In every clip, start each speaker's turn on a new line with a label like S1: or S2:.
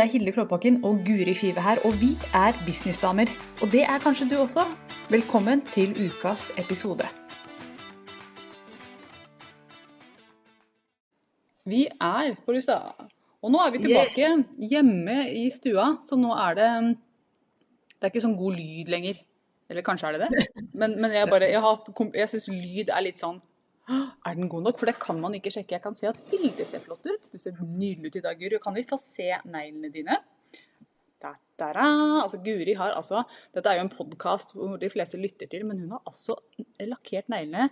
S1: Det er Hilde Klåbakken og Guri Five her, og vi er businessdamer. Og det er kanskje du også. Velkommen til ukas episode. Vi er på lufta. Og nå er vi tilbake hjemme i stua, så nå er det Det er ikke sånn god lyd lenger. Eller kanskje er det det? Men, men jeg, bare, jeg, har, jeg syns lyd er litt sånn er den god nok? For det kan man ikke sjekke. Jeg kan se at bildet ser flott ut. Du ser nydelig ut i dag, Guri. Kan vi få se neglene dine? Da, da, da. Altså, Guri har altså Dette er jo en podkast hvor de fleste lytter til, men hun har altså lakkert neglene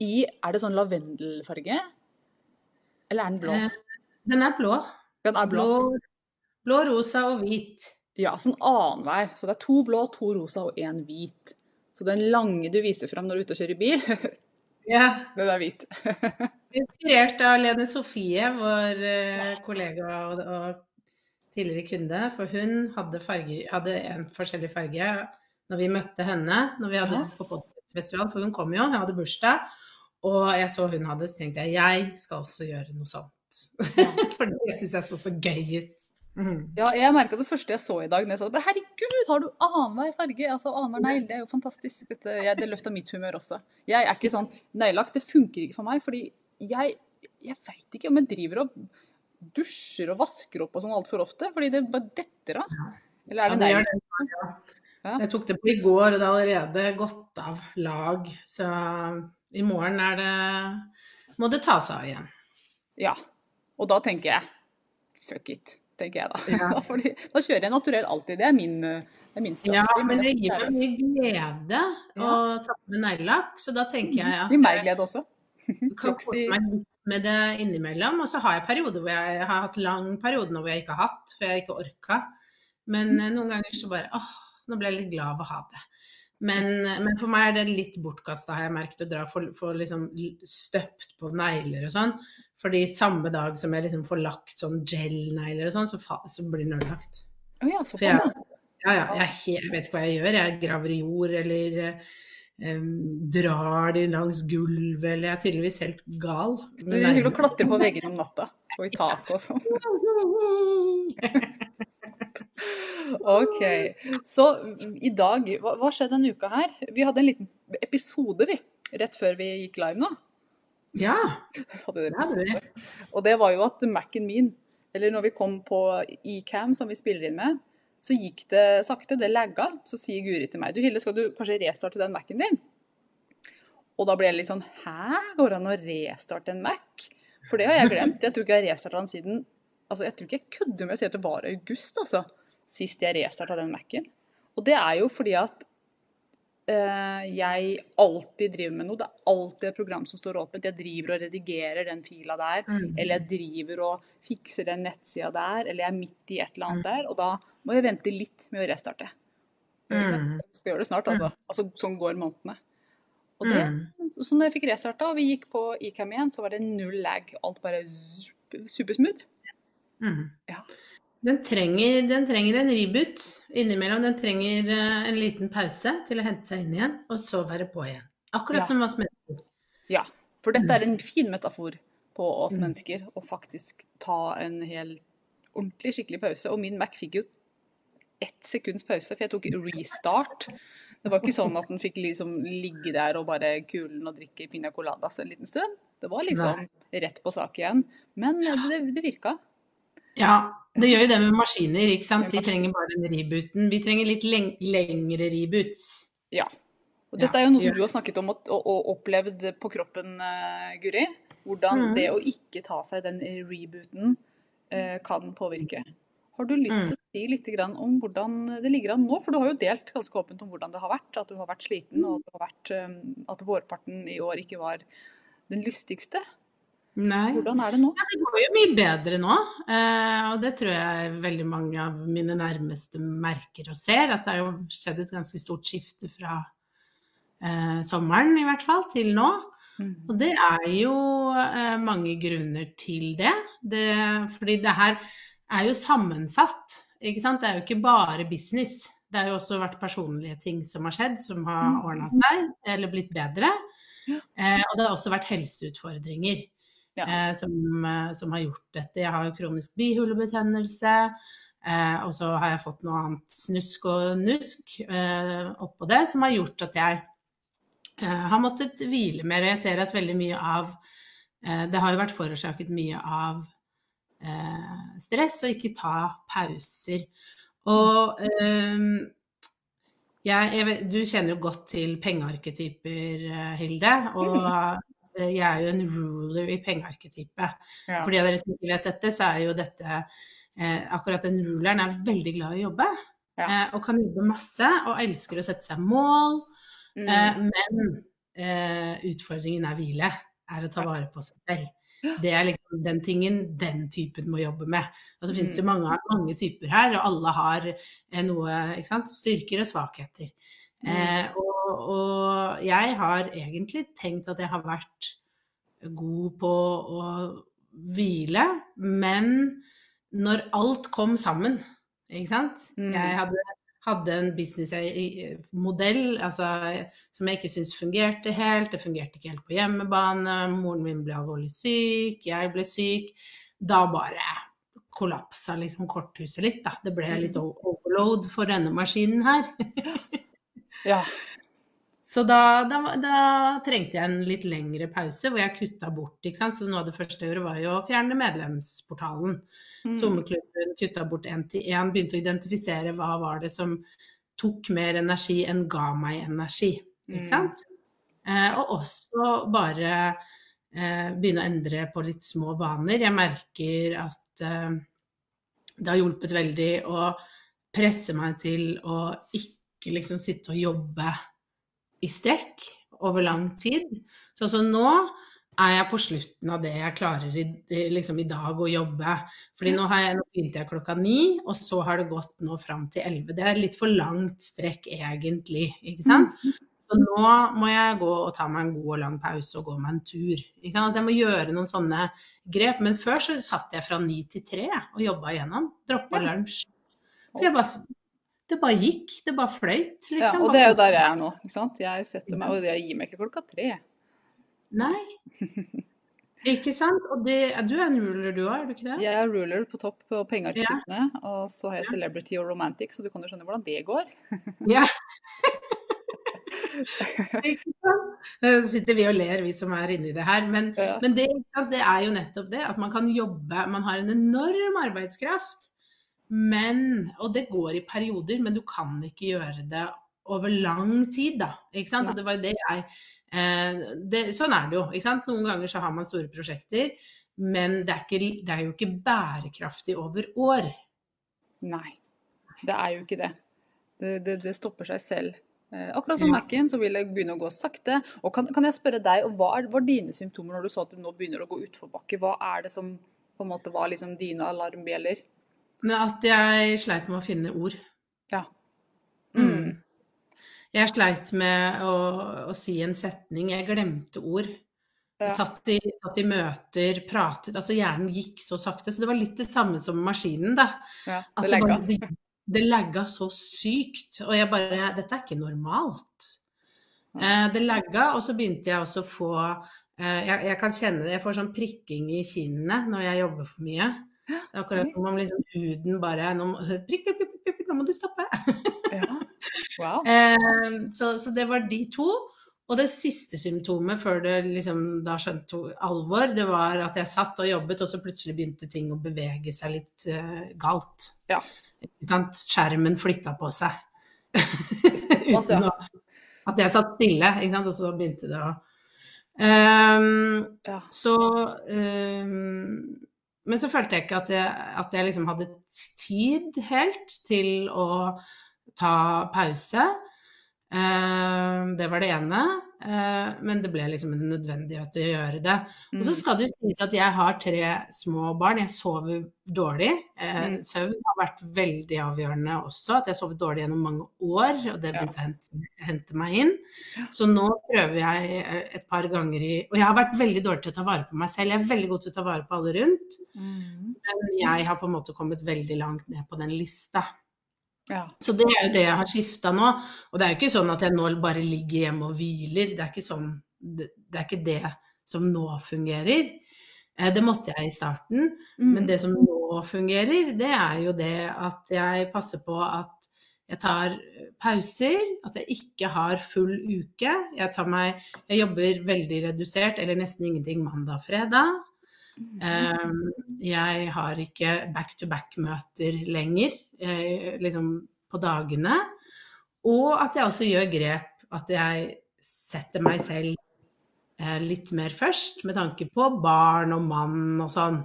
S1: i Er det sånn lavendelfarge? Eller er den blå?
S2: Eh, den er blå.
S1: Den er blå.
S2: Blå, blå rosa og hvit.
S1: Ja, sånn annenhver. Så det er to blå, to rosa og én hvit. Så den lange du viser fram når du er ute og kjører bil,
S2: Ja.
S1: den er hvit.
S2: Inspirert av Lene Sofie, vår eh, kollega og, og tidligere kunde. For hun hadde, farger, hadde en forskjellig farge når vi møtte henne når vi hadde
S1: Ja.
S2: på podfestival. For hun kom jo, hun hadde bursdag. Og jeg så hun hadde, så tenkte jeg jeg skal også gjøre noe sånt. for det syns jeg så så gøy ut. Mhm.
S1: Ja, jeg merka det første jeg så i dag. Når jeg det, bare, Herregud, har du annenhver farge? Altså annenhver negl, det er jo fantastisk. Dette, jeg, det løfta mitt humør også. Jeg er ikke sånn Neglelakk, det funker ikke for meg. Fordi jeg, jeg veit ikke om jeg driver og dusjer og vasker opp og sånn altfor ofte. Fordi det bare detter av. Eller er det?
S2: Ja.
S1: Ja.
S2: Jeg tok det på i går, og det er allerede gått av lag. Så i morgen er det må det ta seg av igjen.
S1: Ja. Og da tenker jeg fuck it, tenker jeg da.
S2: Ja.
S1: Fordi, da kjører jeg naturell alltid. Det er min, det er min strategi.
S2: Ja, men det gir meg mye glede å ta meg neglelakk, så da tenker jeg
S1: det
S2: at
S1: gir meg glede også.
S2: Du kan kose meg litt med det innimellom. Og så har jeg perioder hvor jeg, jeg har hatt lang periode nå hvor jeg ikke har hatt, for jeg ikke orka. Men eh, noen ganger så bare åh, nå ble jeg litt glad av å ha det. Men, men for meg er det litt bortkasta, har jeg merket, å dra for, for liksom støpt på negler og sånn. Fordi samme dag som jeg liksom får lagt sånn gel-negler og sånn, så, så blir den ødelagt.
S1: Å ja, såpass,
S2: jeg,
S1: ja.
S2: ja, jeg, jeg vet ikke hva jeg gjør. Jeg graver i jord eller eh, drar de langs gulvet, eller jeg er tydeligvis helt gal.
S1: Du driver sikkert og klatrer på veggene om natta. Og i taket og sånn. Ok. Så i dag, hva, hva skjedde denne uka her? Vi hadde en liten episode, vi. Rett før vi gikk live nå.
S2: Ja,
S1: det
S2: det hadde vi.
S1: Og det var jo at Mac-en min, eller når vi kom på eCam som vi spiller inn med, så gikk det sakte, det lagga. Så sier Guri til meg du Hilde, skal du kanskje restarte den Mac-en din? Og da ble jeg litt sånn Hæ, går det an å restarte en Mac? For det har jeg glemt. Jeg tror ikke jeg har restarta den siden Altså, jeg tror ikke jeg kødder med å si at det var august, altså. Sist jeg restarta den Mac-en. Og det er jo fordi at uh, jeg alltid driver med noe. Det er alltid et program som står åpent. Jeg driver og redigerer den fila der.
S2: Mm.
S1: Eller jeg driver og fikser den nettsida der. Eller jeg er midt i et eller annet der. Og da må jeg vente litt med å restarte.
S2: Mm.
S1: Skal gjøre det snart, altså. altså sånn går månedene. Og det,
S2: Mm.
S1: så når jeg fikk restarta og vi gikk på Icam igjen, så var det null lag. Alt bare supersmooth.
S2: Mm.
S1: Ja.
S2: Den, trenger, den trenger en reboot innimellom. Den trenger eh, en liten pause til å hente seg inn igjen, og så være på igjen. Akkurat
S1: Ja.
S2: som oss mennesker.
S1: Ja, for dette er en fin metafor på oss
S2: Mm.
S1: mennesker, å faktisk ta en hel ordentlig, skikkelig pause. Og min Mac fikk jo ett sekunds pause, for jeg tok restart. Det var ikke sånn at den fikk liksom ligge der og bare kulen og drikke piña coladas en liten stund. Det var liksom rett på sak igjen. Men det, det virka.
S2: Ja, det gjør jo det med maskiner, ikke sant. De trenger bare den rebooten. Vi trenger litt leng lengre reboots.
S1: Ja. Og dette er jo noe som du har snakket om og, opplevd på kroppen, eh, Guri. Hvordan
S2: Mhm.
S1: det å ikke ta seg den rebooten eh, kan påvirke. Har du lyst
S2: Mm.
S1: til å si litt om hvordan det ligger an nå? For du har jo delt ganske åpent om hvordan det har vært. At du har vært sliten, og at, vært, eh, at vårparten i år ikke var den lystigste.
S2: Nei.
S1: Hvordan er det nå?
S2: Ja, det går jo mye bedre nå. eh, og det tror jeg veldig mange av mine nærmeste merker og ser. At det har jo skjedd et ganske stort skifte fra eh, sommeren i hvert fall til nå. Og det er jo eh, mange grunner til det. det. Fordi det her er jo sammensatt. Ikke sant? Det er jo ikke bare business. Det har jo også vært personlige ting som har skjedd, som har
S1: Mm.
S2: ordna seg, eller blitt bedre. Eh, og det har også vært helseutfordringer
S1: Ja.
S2: eh, som, eh, som har gjort dette. Jeg har jo kronisk bihulebetennelse. Eh, og så har jeg fått noe annet snusk og nusk eh, oppå det, som har gjort at jeg eh, har måttet hvile mer. Og jeg ser at veldig mye av eh, Det har jo vært forårsaket mye av eh, stress å ikke ta pauser. Og eh, jeg, jeg, du kjenner jo godt til pengearketyper, Hilde. Og eh, jeg er jo en ruler i pengearketypet.
S1: Ja.
S2: For de av dere som ikke vet dette, så er jo dette eh, Akkurat den ruleren er veldig glad i å jobbe.
S1: Ja.
S2: Eh, og kan jobbe masse, og elsker å sette seg mål.
S1: Mm.
S2: Eh, men eh, utfordringen er hvile. Er å ta vare på seg selv. Det er liksom den tingen den typen må jobbe med. Og så finnes det
S1: Mm.
S2: mange, mange typer her, og alle har eh, noe? Styrker og svakheter.
S1: Mm.
S2: Eh, og, og jeg har egentlig tenkt at jeg har vært god på å hvile, men når alt kom sammen, ikke sant
S1: Mm.
S2: Jeg hadde, hadde en businessmodell altså, som jeg ikke syntes fungerte helt. Det fungerte ikke helt på hjemmebane. Moren min ble alvorlig syk, jeg ble syk. Da bare kollapsa liksom korthuset litt, da. Det ble litt overload for denne maskinen her.
S1: Ja.
S2: Så da, da, da trengte jeg en litt lengre pause, hvor jeg kutta bort. ikke sant? Så noe av det første jeg gjorde, var jo å fjerne medlemsportalen.
S1: Mm.
S2: Sommerklubben kutta bort én til én, begynte å identifisere hva var det som tok mer energi enn ga meg energi. Ikke
S1: Mm.
S2: Eh, og også bare eh, begynne å endre på litt små vaner. Jeg merker at eh, det har hjulpet veldig å presse meg til å ikke liksom sitte og jobbe i strekk over lang tid. Så altså nå er jeg på slutten av det jeg klarer i, liksom i dag å jobbe. Fordi nå, har jeg, nå begynte jeg klokka ni, og så har det gått nå fram til elleve. Det er litt for langt strekk egentlig, ikke sant? Så nå må jeg gå og ta meg en god og lang pause og gå meg en tur. Ikke sant? At jeg må gjøre noen sånne grep. Men før så satt jeg fra ni til tre og jobba igjennom. Droppa lunsj. For jeg bare, det bare gikk. Det bare fløyt,
S1: ja.
S2: liksom.
S1: Og det er jo der jeg er nå. ikke sant? Jeg setter meg, og jeg gir meg ikke klokka tre.
S2: Nei. Ikke sant? Og det, du er en ruler du òg, er du ikke det?
S1: Jeg er ruler på topp på Ja. og så har jeg celebrity og romantic, så du kan jo skjønne hvordan det går.
S2: Ja. ikke sant? Nå sitter vi og ler, vi som er inni det her. Men,
S1: Ja.
S2: men det, det er jo nettopp det, at man kan jobbe Man har en enorm arbeidskraft. Men, og det går i perioder, men du kan ikke gjøre det over lang tid, da. Ikke sant? Og det var jo det jeg eh, det, Sånn er det jo. Ikke sant? Noen ganger så har man store prosjekter, men det er, ikke, det er jo ikke bærekraftig over år.
S1: Nei, det er jo ikke det. Det, det, det stopper seg selv. Eh, akkurat som. Mac-en, så vil jeg begynne å gå sakte. Og kan, kan jeg spørre deg, hva er, var dine symptomer når du så at du nå begynner å gå utforbakke? Hva er det som på en måte var liksom dine alarmbjeller?
S2: Men at jeg sleit med å finne ord.
S1: Ja.
S2: Mm. Jeg sleit med å, å si en setning. Jeg glemte ord.
S1: Ja.
S2: Satt i, satt i møter, pratet Altså hjernen gikk så sakte. Så det var litt det samme som maskinen, da.
S1: ja
S2: At
S1: det legga.
S2: bare- det, det så sykt. Og jeg bare Dette er ikke normalt. Eh, det lagga, og så begynte jeg også å få eh, jeg, jeg kan kjenne det, jeg får sånn prikking i kinnene når jeg jobber for mye. Det er akkurat som om liksom huden bare nå, prikk, prikk, prikk, prikk, nå må du stoppe.
S1: Ja. Wow.
S2: Så, så det var de to. Og det siste symptomet før det liksom da skjønte alvor, det var at jeg satt og jobbet, og så plutselig begynte ting å bevege seg litt uh, galt.
S1: Ja.
S2: Skjermen flytta på seg. Uten å, at jeg satt stille, og så begynte det å um,
S1: ja.
S2: Så ehm, Men så følte jeg ikke at jeg, at jeg liksom hadde tid helt til å ta pause. Ehm, det var det ene. Eh, men det ble liksom en nødvendighet å gjøre det. Og så
S1: Mm.
S2: skal det jo sies at jeg har tre små barn. Jeg sover dårlig. Eh,
S1: Mm.
S2: Søvn har vært veldig avgjørende også. At jeg har sovet dårlig gjennom mange år, og det begynte å hente, hente meg inn. Så nå prøver jeg eh, et par ganger i Og jeg har vært veldig dårlig til å ta vare på meg selv. Jeg er veldig god til å ta vare på alle rundt.
S1: Mm.
S2: Men jeg har på en måte kommet veldig langt ned på den lista.
S1: Ja.
S2: Så det er jo det jeg har skifta nå. Og det er jo ikke sånn at jeg nå bare ligger hjemme og hviler. Det er ikke sånn Det, det er ikke det som nå fungerer. Eh, Det måtte jeg i starten.
S1: Mm.
S2: Men det som nå fungerer, det er jo det at jeg passer på at jeg tar pauser, at jeg ikke har full uke. Jeg, tar meg, jeg jobber veldig redusert, eller nesten ingenting mandag-fredag. Um, jeg har ikke back-to-back-møter lenger, eh, liksom på dagene. Og at jeg også gjør grep. At jeg setter meg selv eh, litt mer først, med tanke på barn og mann og sånn.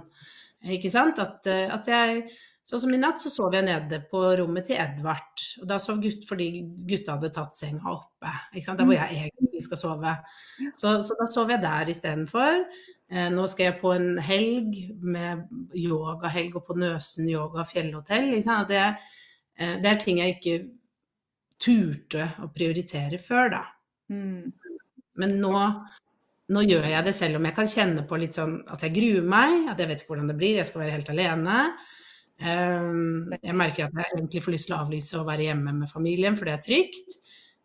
S2: Ikke sant? At, eh, at jeg Sånn som i natt, så sov jeg nede på rommet til Edvard. Og da sov gutt fordi gutta hadde tatt senga oppe. Ikke sant? Der hvor jeg egentlig skal sove. Så, så da sov jeg der istedenfor. Eh, nå skal jeg på en helg med yogahelg og på Nøsen yoga fjellhotell. Det, eh, det er ting jeg ikke turte å prioritere før, da.
S1: Mm.
S2: Men nå, nå gjør jeg det selv om jeg kan kjenne på litt sånn at jeg gruer meg, at jeg vet ikke hvordan det blir, jeg skal være helt alene. Um, jeg merker at jeg egentlig får lyst til å avlyse og være hjemme med familien, for det er trygt.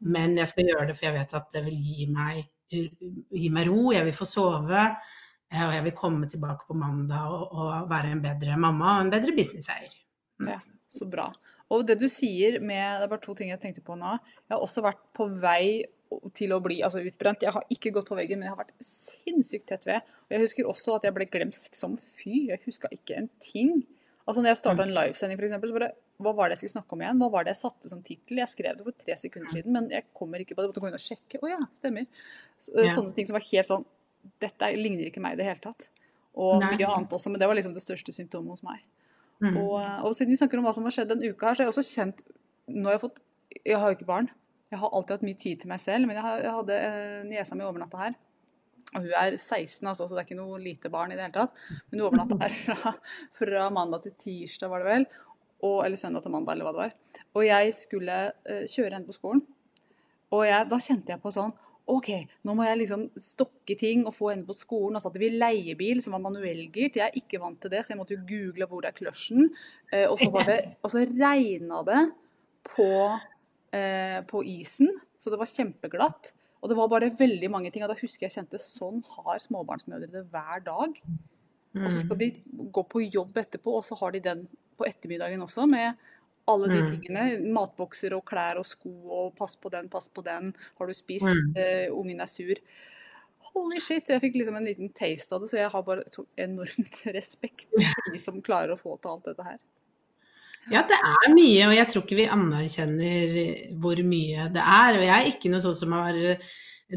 S2: Men jeg skal gjøre det for jeg vet at det vil gi meg, gi meg ro, jeg vil få sove. Og jeg vil komme tilbake på mandag og, og være en bedre mamma og en bedre businesseier.
S1: Ja, så bra. Og det du sier med Det er bare to ting jeg tenkte på nå. Jeg har også vært på vei til å bli altså utbrent. Jeg har ikke gått på veggen, men jeg har vært sinnssykt tett ved. Og jeg husker også at jeg ble glemsk som fy. Jeg huska ikke en ting. Altså når jeg starta en livesending, f.eks., så bare Hva var det jeg skulle snakke om igjen? Hva var det jeg satte som tittel? Jeg skrev det for tre sekunder siden, men jeg kommer ikke på det. Jeg måtte gå inn og sjekke. Å ja, stemmer. Så,
S2: Ja.
S1: Sånne ting som var helt sånn Dette ligner ikke meg i det hele tatt. Og
S2: Nei.
S1: mye annet også, men det var liksom det største symptomet hos meg.
S2: Mm.
S1: Og, og siden vi snakker om hva som har skjedd denne uka her, så har jeg også kjent Nå har jeg fått Jeg har jo ikke barn. Jeg har alltid hatt mye tid til meg selv, men jeg, har, jeg hadde eh, niesa mi overnatta her. Og hun er 16, altså, så det er ikke noe lite barn i det hele tatt. Men hun overnatta her fra, fra mandag til tirsdag, var det vel. Og, eller søndag til mandag, eller hva det var. Og jeg skulle eh, kjøre henne på skolen. Og jeg, da kjente jeg på sånn OK, nå må jeg liksom stokke ting og få henne på skolen. Og så hadde vi leiebil som var manuellgirt. Jeg er ikke vant til det, så jeg måtte jo google hvor det er clutchen. Eh, og så, var det, og så regna det på, eh, på isen, så det var kjempeglatt. Og det var bare veldig mange ting. Og da husker jeg kjente sånn har småbarnsmødre det hver dag. Og så skal de gå på jobb etterpå, og så har de den på ettermiddagen også, med alle de
S2: Mm.
S1: tingene. Matbokser og klær og sko og pass på den, pass på den. Har du spist?
S2: Mm.
S1: Eh, ungen er sur. Holy shit, jeg fikk liksom en liten taste av det, så jeg har bare enormt respekt for de som klarer å få til alt dette her.
S2: Ja, det er mye, og jeg tror ikke vi anerkjenner hvor mye det er. Og jeg er ikke noe sånn som har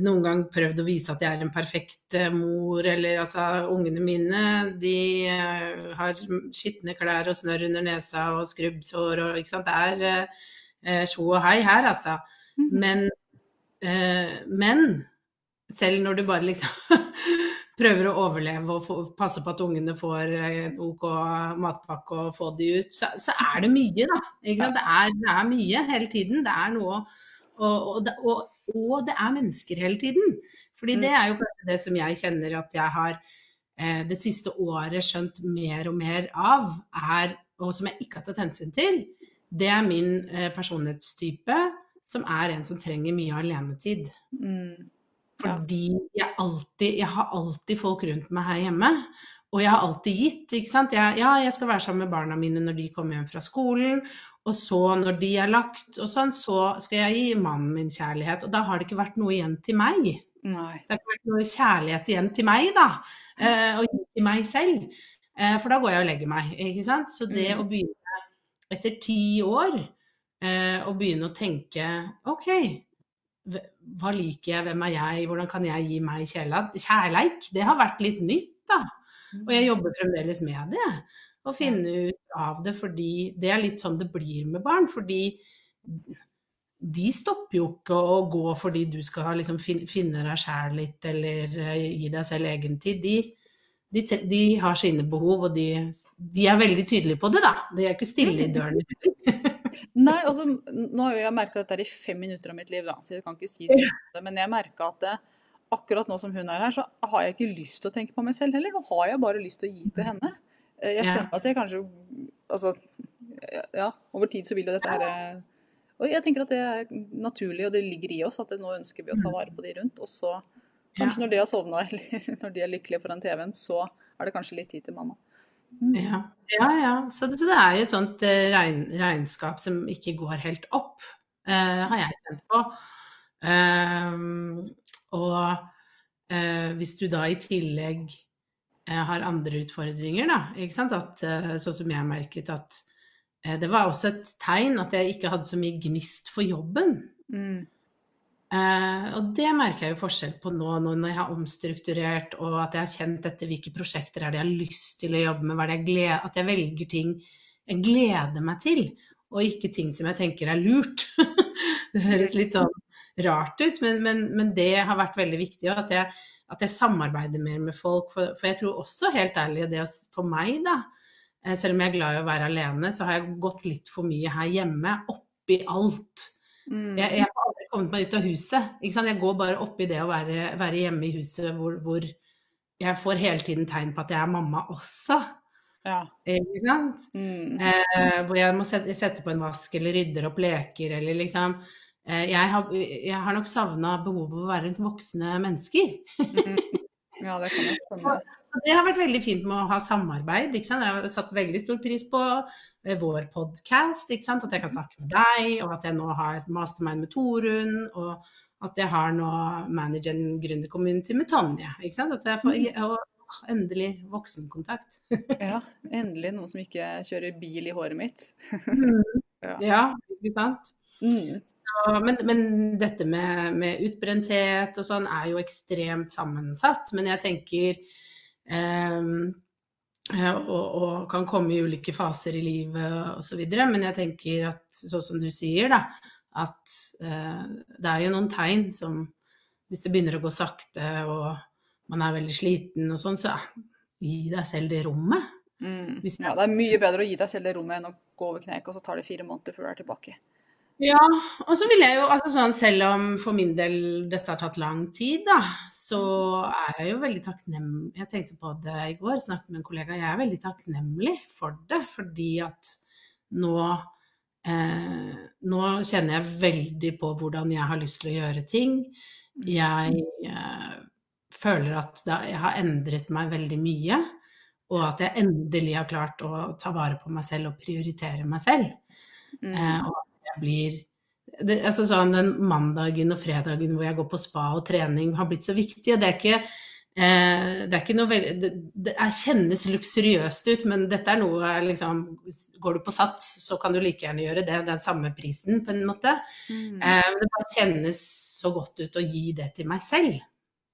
S2: noen gang prøvd å vise at jeg er en perfekt eh, mor, eller altså ungene mine, de eh, har skitne klær og snørr under nesa og skrubbsår og ikke sant. Det er eh, tjo og hei her, altså.
S1: Mhm.
S2: Men, eh, men selv når du bare liksom prøver å overleve og få, passe på at ungene får eh, en OK matpakke og få de ut, så, så er det mye, da. Det, er, det er mye hele tiden. Det er noe og, og, det, og, og det er mennesker hele tiden. Fordi det er jo kanskje det som jeg kjenner at jeg har eh, det siste året skjønt mer og mer av, er, og som jeg ikke har tatt hensyn til, det er min eh, personlighetstype, som er en som trenger mye alenetid.
S1: Mm.
S2: Fordi jeg, alltid, jeg har alltid folk rundt meg her hjemme. Og jeg har alltid gitt, ikke sant. Jeg, ja, jeg skal være sammen med barna mine når de kommer hjem fra skolen. Og så, når de er lagt og sånn, så skal jeg gi mannen min kjærlighet. Og da har det ikke vært noe igjen til meg.
S1: Nei.
S2: Det har ikke vært noe kjærlighet igjen til meg, da. Eh, og til meg selv. Eh, for da går jeg og legger meg, ikke sant. Så det
S1: Mm.
S2: å begynne etter ti år, eh, å begynne å tenke OK, hva- liker jeg, hvem er jeg, hvordan kan jeg gi meg kjærleik? Det har vært litt nytt, da. Og jeg jobber fremdeles med det. Å finne ut av det, fordi det er litt sånn det blir med barn. Fordi de stopper jo ikke å gå fordi du skal liksom finne deg sjæl litt, eller eh, gi deg selv egentid. De, de, de har sine behov, og de, de er veldig tydelige på det, da. De er ikke stille i døren.
S1: Nei, altså, nå har jeg merka dette i fem minutter av mitt liv, da, så jeg kan ikke si det. Men jeg merka at det, akkurat nå som hun er her, så har jeg ikke lyst til å tenke på meg selv heller. Nå har jeg bare lyst til å gi til henne. Eh, Jeg kjenner at jeg kanskje Altså, ja, over tid så vil jo dette her eh, Og jeg tenker at det er naturlig, og det ligger i oss, at nå ønsker vi å ta vare på de rundt. Og så, kanskje når de har sovna, eller når de er lykkelige foran TV-en, så er det kanskje litt tid til mamma. Mm.
S2: Ja, ja. ja. Så, det, det er jo et sånt eh, regn, regnskap som ikke går helt opp, eh, har jeg kjent på. Ehm, og eh, hvis du da i tillegg eh, har andre utfordringer, da, ikke sant, at, eh, sånn som jeg merket at eh, det var også et tegn at jeg ikke hadde så mye gnist for jobben.
S1: Mm.
S2: Eh, og det merker jeg jo forskjell på nå, nå når jeg har omstrukturert og at jeg har kjent etter hvilke prosjekter er det jeg har lyst til å jobbe med, jeg gleder, at jeg velger ting jeg gleder meg til, og ikke ting som jeg tenker er lurt. det høres litt sånn rart ut, men, men, men det har vært veldig viktig. Og at jeg, at jeg samarbeider mer med folk. For, for jeg tror også, helt ærlig, det for meg, da, eh, selv om jeg er glad i å være alene, så har jeg gått litt for mye her hjemme, oppi alt.
S1: Mm.
S2: Jeg, jeg har aldri kommet meg ut av huset. Ikke sant? Jeg går bare oppi det å være, være hjemme i huset hvor, hvor jeg får hele tiden tegn på at jeg er mamma også.
S1: Ja.
S2: Ikke sant?
S1: Mm.
S2: Eh, hvor jeg må sette, sette på en vask eller rydder opp leker eller liksom jeg, har, jeg har nok savna behovet for å være rundt voksne mennesker.
S1: Mm. Ja, det kan jeg skjønne.
S2: Det har vært veldig fint med å ha samarbeid. Jeg har satt veldig stor pris på eh, vår podkast, at jeg kan snakke med deg, og at jeg nå har et mastermind med Torunn, og at jeg har nå Manage en gründercommunity med Tonje. Ikke sant? At jeg får og, endelig voksenkontakt.
S1: Ja, endelig noen som ikke kjører bil i håret mitt. Ja.
S2: Ja, ikke sant?
S1: Mm.
S2: Så, men, men dette med, med utbrenthet og sånn er jo ekstremt sammensatt. Men jeg tenker ehm, eh, og, og kan komme i ulike faser i livet osv. Men jeg tenker at sånn som du sier, da, at eh, det er jo noen tegn som Hvis det begynner å gå sakte og man er veldig sliten og sånn, så gi deg selv det rommet.
S1: Mm. Ja, det er mye bedre å gi deg selv det rommet enn å gå over kneika, og så tar det fire måneder før du er tilbake.
S2: Ja, og så vil jeg jo, altså sånn, selv om for min del dette har tatt lang tid, da, så er jeg jo veldig takknemlig. Jeg tenkte på det i går, snakket med en kollega. Jeg er veldig takknemlig for det, fordi at nå eh, Nå kjenner jeg veldig på hvordan jeg har lyst til å gjøre ting. Jeg eh, føler at da, jeg har endret meg veldig mye, og at jeg endelig har klart å ta vare på meg selv og prioritere meg selv.
S1: Mm.
S2: Eh, og blir det, altså sånn, Den mandagen og fredagen hvor jeg går på spa og trening har blitt så viktig. og Det er ikke, eh, det er ikke noe veldig det, det er, kjennes luksuriøst ut, men dette er noe liksom Går du på Sats, så kan du like gjerne gjøre det. Den samme prisen, på en måte.
S1: Mm.
S2: Eh, det bare kjennes så godt ut å gi det til meg selv.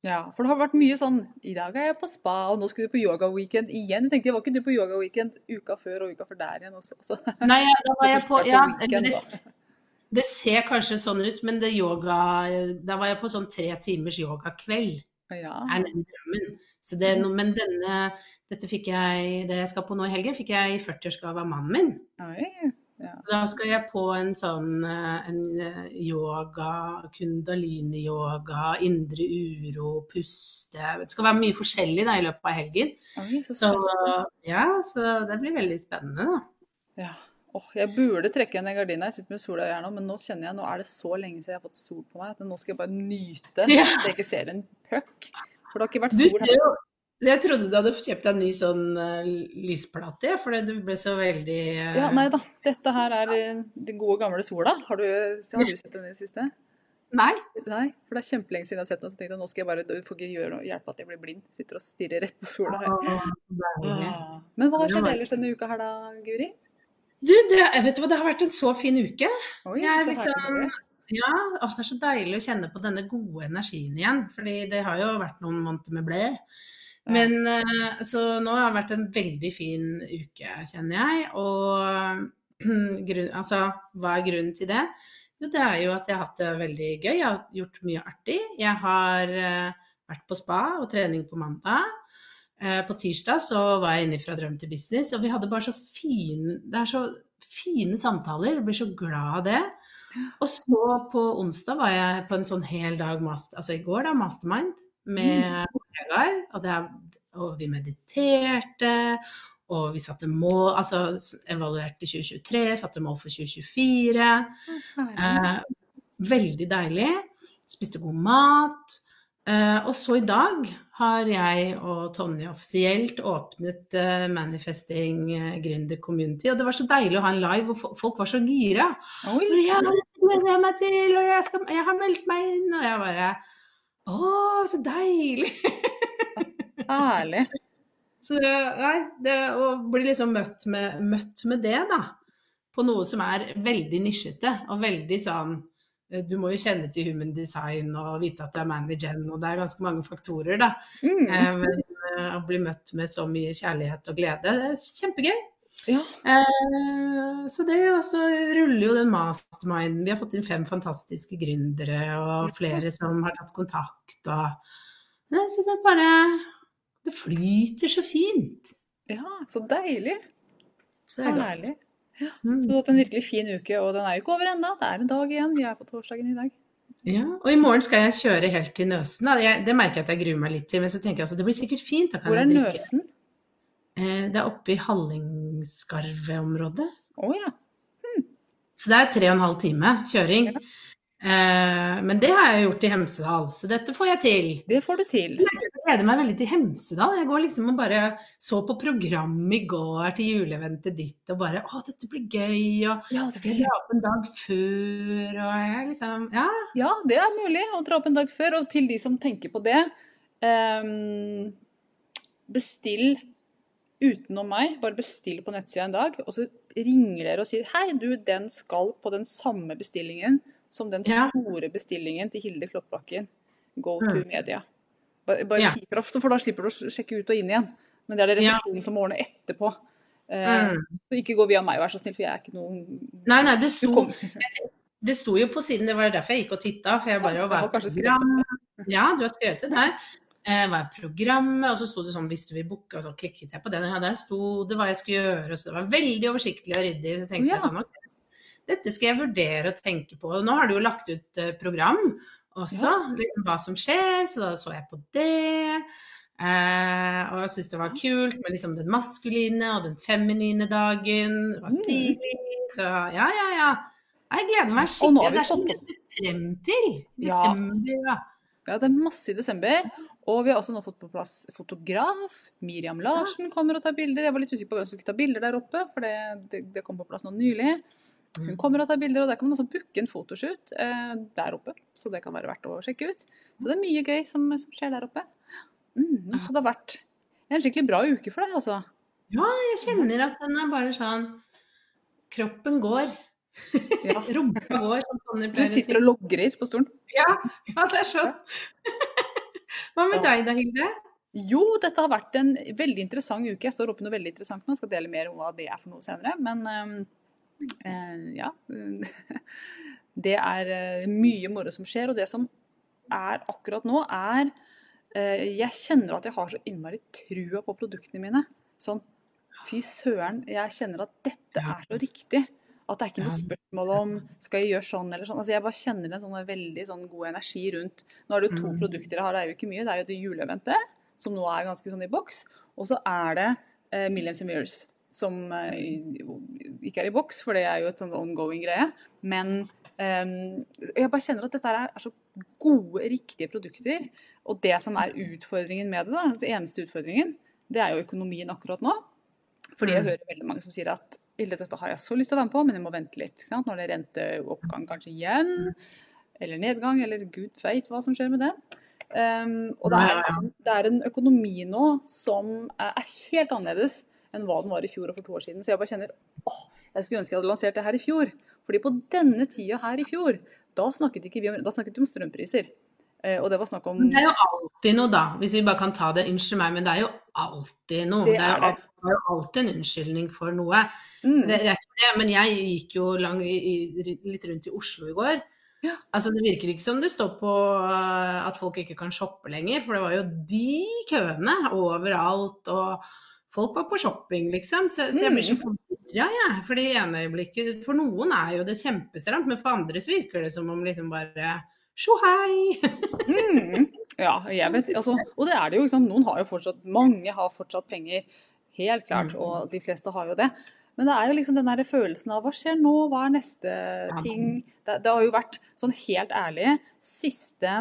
S1: Ja, for det har vært mye sånn I dag er jeg på spa, og nå skal du på yoga-weekend igjen. Jeg tenkte, Var ikke du på yoga-weekend uka før og uka før der igjen også? Så.
S2: Nei, ja, da var jeg på Ja, det, det ser kanskje sånn ut, men det yoga Da var jeg på sånn tre timers yogakveld.
S1: Ja.
S2: er den drømmen. Så det, men denne, dette fikk jeg, det jeg skal på nå i helgen, fikk jeg i 40-årsgave av mannen min.
S1: Oi.
S2: Da skal jeg på en sånn eh, en eh, yoga, kundalini-yoga, indre uro, puste Det skal være mye forskjellig da, i løpet av helgen.
S1: Oi, så
S2: Så ja, så det blir veldig spennende, da.
S1: Ja. Oh, jeg burde trekke den gardina. Jeg sitter med sola i nå, men nå kjenner jeg, nå er det så lenge siden jeg har fått sol på meg, at nå skal jeg bare nyte
S2: Ja.
S1: at jeg ikke ser en puck. For det har ikke vært sol her.
S2: Jeg trodde du hadde kjøpt deg en ny sånn uh, lysplate, fordi du ble så veldig uh,
S1: Ja, nei da. Dette her er eh, den gode gamle sola. Har du, har du sett den i det siste?
S2: Nei.
S1: Nei, for det er kjempelenge siden jeg har sett den. Så tenkte jeg nå skal jeg bare du får ikke gjøre noe, hjelpe at jeg blir blind. Sitter og stirrer rett på sola her. Ah. Men hva har skjedd ellers denne uka her da, Guri?
S2: Du, det, vet du hva, det har vært en så fin uke.
S1: Oi,
S2: Jeg er
S1: så
S2: liksom, Ja, å, det er så deilig å kjenne på denne gode energien igjen. Fordi det har jo vært noen måneder med ble. Men eh, så nå har det vært en veldig fin uke, kjenner jeg. Og grunn, altså, hva er grunnen til det? Jo, det er jo at jeg har hatt det veldig gøy. Jeg har gjort mye artig. Jeg har eh, vært på spa og trening på mandag. Eh, På tirsdag så var jeg inne fra drøm til business, og vi hadde bare så fine Det er så fine samtaler. Jeg blir så glad av det. Og så på onsdag var jeg på en sånn hel dag, altså i går da, mastermind med kollegaer. Og, det og vi mediterte, og vi satte mål, altså evaluerte 2023, satte mål for 2024. Eh, veldig deilig. Spiste god mat. Eh, og så i dag har jeg og Tonje offisielt åpnet uh, Manifesting uh, Gründer Community. Og det var så deilig å ha en live, og folk var så gira.
S1: Oi.
S2: Gleder jeg meg til, og jeg, skal, jeg, har meldt meg inn. Og jeg bare Å, så deilig!
S1: Herlig.
S2: Så nei, det å bli liksom møtt med, møtt med det, da. På noe som er veldig nisjete, og veldig sånn eh, du må jo kjenne til human design og vite at du er manager, og det er ganske mange faktorer, da.
S1: Mm.
S2: Eh, men eh, å bli møtt med så mye kjærlighet og glede, det er kjempegøy.
S1: Ja.
S2: Eh, så det også ruller jo den masterminden. Vi har fått inn fem fantastiske gründere og flere som har tatt kontakt. Og, Nei, så det bare Det flyter så fint.
S1: ja, så deilig.
S2: Så det er godt.
S1: Herlig.
S2: Mm.
S1: Så du har hatt en virkelig fin uke, og den er jo ikke over ennå. Det er en dag igjen. Vi er på torsdagen i dag.
S2: Ja, og i morgen skal jeg kjøre helt til Nøsen. Jeg, det merker jeg at jeg gruer meg litt til, men så tenker jeg altså det blir sikkert fint.
S1: Hvor er. Nøsen?
S2: Eh, det er oppe i Hallingskarvet-området.
S1: Oh, ja.
S2: Så det er tre og en halv time kjøring.
S1: Ja.
S2: Eh, men det har jeg gjort i Hemsedal, så dette får jeg til.
S1: Det får du til.
S2: Jeg gleder meg veldig til Hemsedal. Jeg går liksom og bare så på programmet i går til juleeventet ditt og bare Å, dette blir gøy, og
S1: Ja, det
S2: skal jeg dra opp en dag før, og jeg liksom Ja.
S1: Ja, det er mulig å dra opp en dag før. Og til de som tenker på det um, Bestill utenom meg. Bare bestill på nettsida en dag, og så ringer dere og sier Hei, du, den skal på den samme bestillingen som den
S2: Ja.
S1: store bestillingen til Hilde Kloppbakken. Go to
S2: Mm.
S1: media. Bare, bare
S2: Ja.
S1: si fra, for da slipper du å sjekke ut og inn igjen. Men det er det
S2: Ja.
S1: resepsjonen som ordner etterpå. Eh,
S2: Mm.
S1: Så ikke gå via meg, vær så snill, for jeg er ikke noen
S2: Nei, nei, det sto, det sto jo på siden, det var derfor jeg gikk og titta. For jeg bare
S1: Ja, kanskje skrevet
S2: program. Ja, du har skrevet det der. Eh, hva er programmet? Og så sto det sånn 'hvis du vil booke', og så klikket jeg på det. Og ja, der sto det hva jeg skulle gjøre, så det var veldig oversiktlig og ryddig. Så tenkte
S1: Ja.
S2: jeg sånn ok, dette skal jeg vurdere å tenke på. Og nå har du jo lagt ut eh, program også,
S1: Ja.
S2: liksom hva som skjer, så da så jeg på det. Eh, og jeg syntes det var kult med liksom den maskuline og den feminine dagen. Det var
S1: Mm.
S2: stilig. Så ja, ja, ja. Jeg gleder meg
S1: Og
S2: skikkelig.
S1: vi
S2: Det er så mye frem til. Desember, Ja.
S1: Ja, det er masse i desember. Og vi har også nå fått på plass fotograf. Miriam Larsen kommer og tar bilder. Jeg var litt usikker på hvem som skulle ta bilder der oppe, for det, det, det kom på plass nå nylig. Hun
S2: Mm.
S1: kommer og tar bilder, og der kan man også booke en fotoshoot eh, der oppe. Så det kan være verdt å sjekke ut. Så det er mye gøy som, som skjer der oppe. Mm, så det har vært en skikkelig bra uke for deg, altså.
S2: Ja, jeg kjenner at den er bare sånn Kroppen går.
S1: Ja.
S2: Rumpa går, Sånn,
S1: Du sitter og logrer på stolen.
S2: Ja, ja, det er sånn. Hva med deg da, Hilde?
S1: Jo, dette har vært en veldig interessant uke. Jeg står oppe noe veldig interessant nå, skal dele mer om hva det er for noe senere. Men eh, ja. Det er eh, mye moro som skjer, og det som er akkurat nå, er øh, Jeg kjenner at jeg har så innmari trua på produktene mine. Sånn fy søren, jeg kjenner at dette er så riktig. At det er ikke noe spørsmål om skal jeg gjøre sånn eller sånn. Altså jeg bare kjenner en sånn veldig sånn god energi rundt Nå er det jo to
S2: Mm.
S1: produkter jeg har, det er jo ikke mye. Det er jo det juleeventet, som nå er ganske sånn i boks. Og så er det eh, Millions and Mirrors, som eh, ikke er i boks, for det er jo et sånn ongoing greie. Men eh, jeg bare kjenner at dette er, er så gode, riktige produkter. Og det som er utfordringen med det, da, den eneste utfordringen, det er jo økonomien akkurat nå. Fordi jeg
S2: Mm.
S1: hører veldig mange som sier at Hilde, dette har jeg så lyst til å være med på, men jeg må vente litt. Når det er renteoppgang kanskje igjen, eller nedgang, eller gud veit hva som skjer med den. Um, og det er, liksom, det er en økonomi nå som er helt annerledes enn hva den var i fjor og for to år siden. Så jeg bare kjenner åh, jeg skulle ønske jeg hadde lansert det her i fjor. Fordi på denne tida her i fjor, da snakket vi om, da snakket vi om strømpriser. Eh, og det var snakk om
S2: Men Det er jo alltid noe, da. Hvis vi bare kan ta det. Unnskyld meg, men det er jo alltid noe.
S1: Det
S2: er,
S1: det.
S2: det er jo alltid en unnskyldning for noe.
S1: mm,
S2: Det, er ikke det, men jeg gikk jo lang, i, i, litt rundt i Oslo i går.
S1: Ja.
S2: Altså Det virker ikke som det står på uh, at folk ikke kan shoppe lenger, for det var jo de køene overalt. og Folk var på shopping, liksom. Så, så jeg blir så
S1: Mm.
S2: forvirra, jeg. For det ene øyeblikket For noen er jo det kjempestramt, men for andre så virker det som om liksom bare Tjo hei!
S1: Mm. Ja, jeg vet, altså, og det er det jo. Ikke sant? Noen har jo fortsatt, mange har fortsatt penger, helt klart,
S2: Mm.
S1: og de fleste har jo det. Men det er jo liksom den der følelsen av hva skjer nå, hva er neste ting? Det, det har jo vært, sånn helt ærlig, siste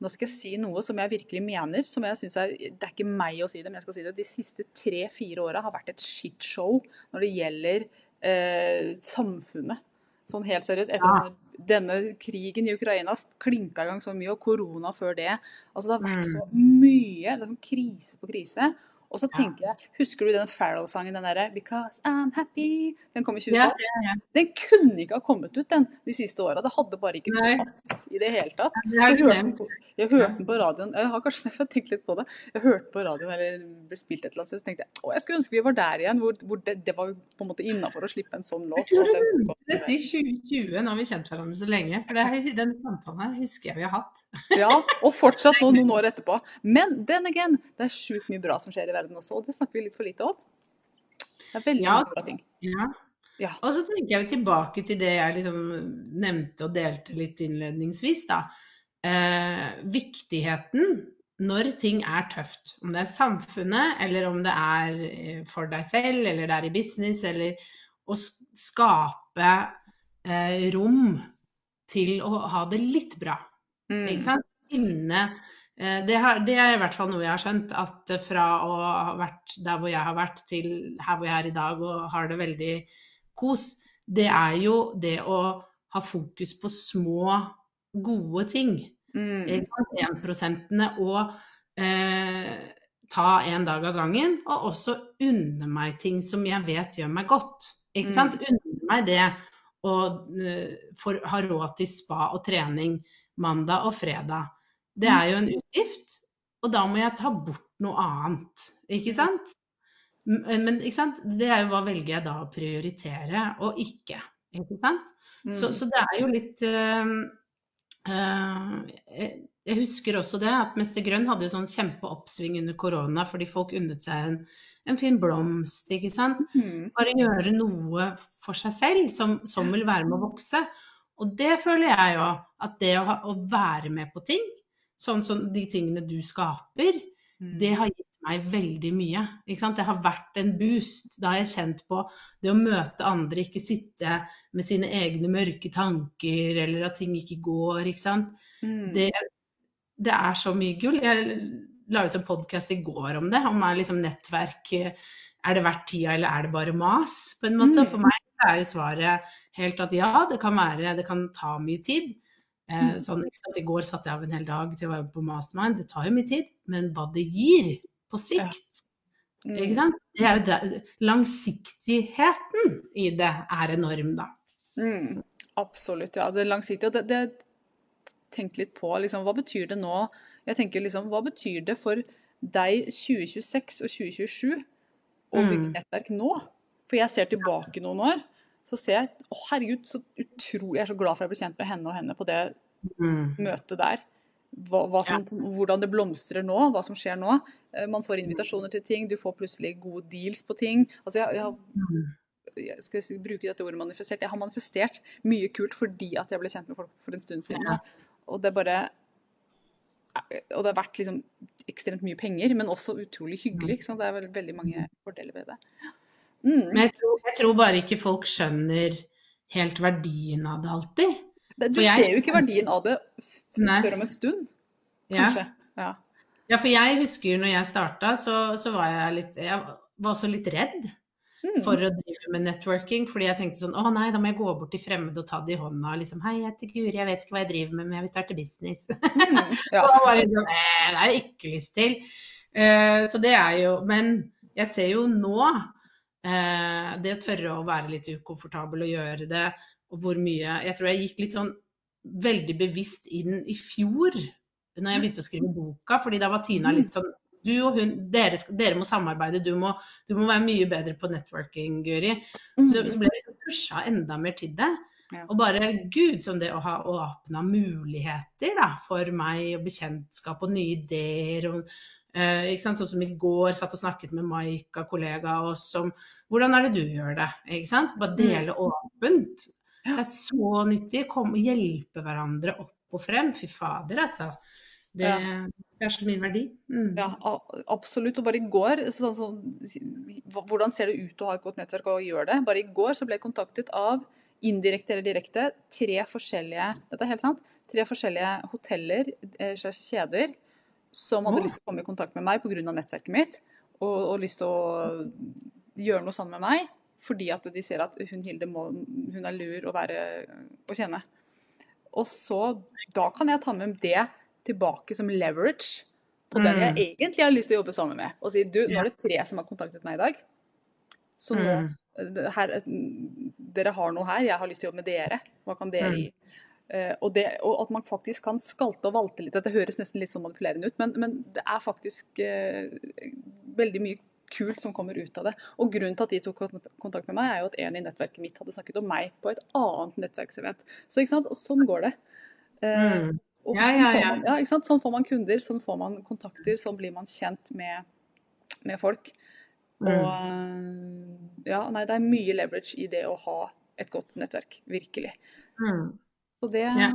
S1: nå skal jeg si noe som jeg virkelig mener. som jeg synes er, Det er ikke meg å si det, men jeg skal si det. De siste tre-fire åra har vært et shitshow når det gjelder eh, samfunnet. Sånn helt seriøst. Etter
S2: Ja.
S1: denne krigen i Ukraina klinka i gang så mye, og korona før det. Altså Det har vært
S2: Mm.
S1: så mye. Det er sånn krise på krise. Og så tenker jeg, Husker du den Farrell-sangen, den derre 'Because I'm Happy'? Den kom i
S2: Ja,
S1: 2012.
S2: ja, ja.
S1: Den kunne ikke ha kommet ut den de siste åra. Det hadde bare ikke
S2: blitt
S1: fast i det hele tatt. Jeg hørte, den på, radioen. Jeg har kanskje jeg tenkt litt på det. Jeg hørte på radioen eller ble spilt et eller annet sted, så tenkte jeg å, jeg skulle ønske vi var der igjen, hvor, hvor det, det var på en måte innafor å slippe en sånn låt.
S2: Jeg tror du nevnte dette i 2020, nå har vi kjent hverandre så lenge. For det den samtalen her husker jeg vi har hatt.
S1: Ja, og fortsatt nå noen år etterpå. Men then again, det er sjukt mye bra som skjer i verden også, og det snakker vi litt for lite om. Det er veldig
S2: Ja.
S1: mange bra ting.
S2: Ja.
S1: Ja.
S2: Og så tenker jeg tilbake til det jeg liksom nevnte og delte litt innledningsvis, da. Eh, viktigheten når ting er tøft. Om det er samfunnet, eller om det er eh, for deg selv, eller det er i business, eller å skape eh, rom til å ha det litt bra. Ikke
S1: Mm.
S2: sant? Inne eh, det, har, det er i hvert fall noe jeg har skjønt, at eh, fra å ha vært der hvor jeg har vært, til her hvor jeg er i dag og har det veldig kos, det er jo det å ha fokus på små, gode ting.
S1: Mm.
S2: 1%-ene og eh, ta en dag av gangen, og også unne meg ting som jeg vet gjør meg godt. Ikke sant? Unne meg det å uh, for, ha råd til spa og trening mandag og fredag. Det er jo en utgift, og da må jeg ta bort noe annet, ikke sant? Men ikke sant? det er jo hva velger jeg da å prioritere og ikke, ikke sant? Så,
S1: Mm.
S2: så det er jo litt eh, eh, jeg- Jeg husker også det at Mester Grønn hadde jo sånn kjempeoppsving under korona fordi folk unnet seg en, en fin blomst, ikke sant.
S1: Mm.
S2: Bare gjøre noe for seg selv som, som vil være med å vokse. Og det føler jeg jo, at det å, ha, å være med på ting, sånn som de tingene du skaper,
S1: Mm.
S2: det har gitt meg veldig mye. Ikke sant? Det har vært en boost. Da har jeg kjent på det å møte andre, ikke sitte med sine egne mørke tanker, eller at ting ikke går, ikke sant.
S1: Mm.
S2: Det, det er så mye gull. Jeg la ut en podkast i går om det, om er liksom nettverk Er det verdt tida, eller er det bare mas? På en måte.
S1: Mm.
S2: For meg er jo svaret helt at ja, det kan være Det kan ta mye tid. Eh,
S1: Mm.
S2: sånn? I går satte jeg av en hel dag til å være på Mastermind. Det tar jo mye tid, men hva det gir på sikt,
S1: Mm.
S2: ikke sant? Det er jo det, langsiktigheten i det er enorm, da.
S1: Mm, absolutt, ja. Det langsiktige. Og det, det Tenk litt på liksom, hva betyr det nå? Jeg tenker liksom, Hva betyr det for deg 2026 og 2027 å bygge
S2: Mm.
S1: nettverk nå? For jeg ser tilbake noen år, så ser jeg Å, herregud, så utrolig Jeg er så glad for jeg ble kjent med henne og henne på det
S2: Mm.
S1: møtet der. Hva, hva som, Hvordan det blomstrer nå, hva som skjer nå. Eh, Man får invitasjoner til ting, du får plutselig gode deals på ting. Altså, jeg, jeg
S2: Mm.
S1: jeg skal jeg bruke dette ordet manifestert. Jeg har manifestert mye kult fordi at jeg ble kjent med folk for en stund siden.
S2: Ja.
S1: Og det bare Og det har vært liksom ekstremt mye penger, men også utrolig hyggelig. Det er vel veldig mange fordeler ved det. Mm.
S2: Men jeg tror, jeg tror bare ikke folk skjønner helt verdien av det alltid.
S1: Det- Du
S2: jeg-
S1: ser jo ikke verdien av det før om en stund, kanskje. Ja.
S2: ja, for jeg husker når jeg starta, så, så var jeg litt Jeg var også litt redd
S1: Mm.
S2: for å drive med networking, fordi jeg tenkte sånn Å nei, da må jeg gå bort til fremmede og ta det i hånda og liksom Hei, jeg heter Guri, jeg vet ikke hva jeg driver med, men jeg vil starte business.
S1: Mm. Ja.
S2: Og bare sånn, eh, det har jeg ikke lyst til. Uh, så det er jo Men jeg ser jo nå eh, det å tørre å være litt ukomfortabel og gjøre det, og hvor mye Jeg tror jeg gikk litt sånn veldig bevisst inn i fjor, når jeg begynte å skrive boka, fordi da var Tina litt sånn du og hun, dere, dere må samarbeide, du må, du må være mye bedre på networking, Guri. Så, så ble jeg liksom pusha enda mer til det.
S1: Ja.
S2: Og bare gud, som det å ha åpna muligheter da, for meg, og bekjentskap og nye ideer. Og, eh? Sånn som i går, satt og snakket med Maika, kollega av oss, om hvordan er det du gjør det? Bare dele åpent. Det er så nyttig. Kom, hjelpe hverandre opp og frem. Fy fader, altså. Det,
S1: Ja.
S2: det er så mye verdi. Mm.
S1: Ja, absolutt. Og bare i går så, så, Hvordan ser det ut å ha et godt nettverk og gjøre det? Bare i går så ble jeg kontaktet av indirekte eller direkte tre forskjellige dette er helt sant, tre forskjellige hoteller eh, slags kjeder som hadde lyst til å komme i kontakt med meg pga. nettverket mitt, og, og lyst til å gjøre noe sammen med meg, fordi at de ser at hun Hilde må, hun er lur å være å kjenne. Og så, da kan jeg ta med det tilbake som leverage på den jeg
S2: Mm.
S1: egentlig har lyst til å jobbe sammen med. Og si du, nå er det tre som har kontaktet meg i dag. Så nå
S2: Mm.
S1: her, Dere har noe her, jeg har lyst til å jobbe med dere. Hva kan dere
S2: Mm.
S1: gi? Eh, og, det, og at man faktisk kan skalte og valte litt. Dette høres nesten litt sånn manipulerende ut, men, men det er faktisk eh, veldig mye kult som kommer ut av det. Og grunnen til at de tok kontakt med meg, er jo at en i nettverket mitt hadde snakket om meg på et annet nettverksevent. Så ikke sant, og sånn går det. Eh,
S2: Mm.
S1: og
S2: Ja,
S1: sånn,
S2: ja,
S1: får
S2: ja.
S1: Man, ja, sant? sånn får man kunder, sånn får man kontakter, sånn blir man kjent med, med folk. Og
S2: Mm.
S1: ja, nei, det er mye leverage i det å ha et godt nettverk. Virkelig.
S2: Mm.
S1: Så det,
S2: Ja.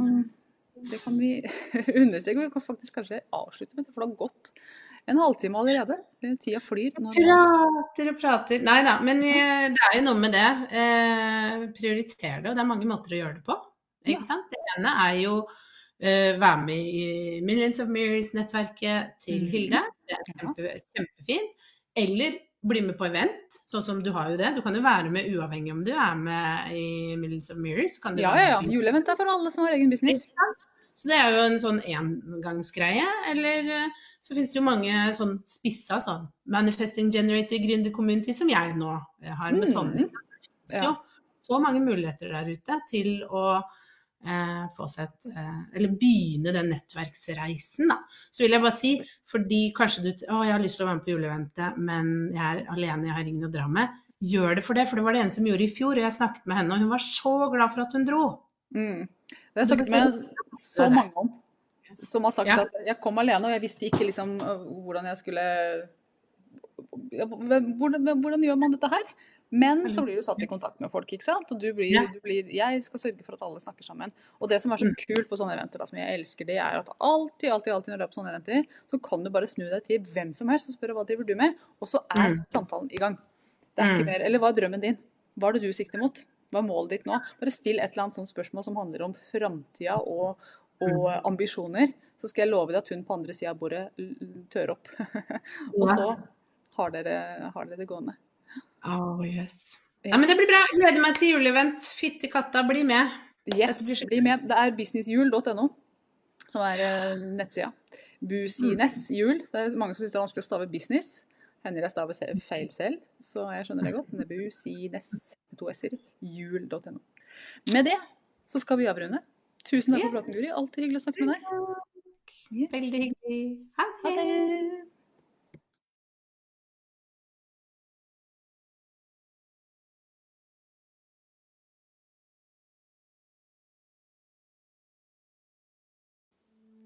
S1: det kan vi understreke. Vi kan faktisk kanskje avslutte med det, for det har gått en halvtime allerede. Tida flyr. Når
S2: Prater og prater. Nei da, men eh, det er jo noe med det. Eh, prioritere det, og det er mange måter å gjøre det på. Ikke
S1: Ja.
S2: sant? Det ene er jo eh, være med i Millions of Mirrors-nettverket til
S1: Mhm.
S2: Hilde. Det er kjempe, kjempefint. Eller bli med på event, sånn som du har jo det. Du kan jo være med uavhengig om du er med i Millions of Mirrors. Kan du
S1: ja, ja, ja. Juleevent er for alle som har egen business.
S2: så det er jo en sånn engangsgreie. Eller eh, så finnes det jo mange sånn spissa sånn Manifesting Generator Gründer Community, som jeg nå eh, har med
S1: Mm.
S2: Tonje. Mm.
S1: Ja.
S2: så mange muligheter der ute til å et eh, Eller begynne den nettverksreisen, da. Så vil jeg bare si, fordi kanskje du Å, jeg har lyst til å være med på juleeventet, men jeg er alene, jeg har ingen å dra med. Gjør det for det, for det var det ene som gjorde i fjor. Og jeg snakket med henne, og hun var så glad for at hun dro.
S1: Mm. Det har jeg snakket med så mange om. Som har sagt
S2: Ja.
S1: at jeg kom alene, og jeg visste ikke liksom hvordan jeg skulle hvordan, hvordan gjør man dette her? Men så blir du satt i kontakt med folk, ikke sant? Og du blir, du blir Jeg skal sørge for at alle snakker sammen. Og det som er så kult på sånne eventer, da, som jeg elsker, det er at alltid, alltid, alltid når du er på sånne eventer, så kan du bare snu deg til hvem som helst og spørre hva driver du med, og så er
S2: Mm.
S1: samtalen i gang. Det er ikke
S2: Mm.
S1: mer. Eller hva er drømmen din? Hva er det du sikter mot? Hva er målet ditt nå? Bare still et eller annet sånt spørsmål som handler om framtida og, og ambisjoner. Så skal jeg love deg at hun på andre sida av bordet tør opp. og så har dere, har dere det gående.
S2: Oh, yes. Ja, men det blir bra. Gleder meg til juleevent. Fytti katta, bli med.
S1: Yes, bli med. Det er businessjul.no som er eh, nettsida. Busines jul. Det er mange som syns det er vanskelig å stave business. Hender jeg staver feil selv, så jeg skjønner det godt. Men det er busines med to s-er. Jul.no. Med det så skal vi avrunde. Tusen takk for praten, Guri. Alltid hyggelig å snakke med deg.
S2: Veldig hyggelig. Ha
S1: det.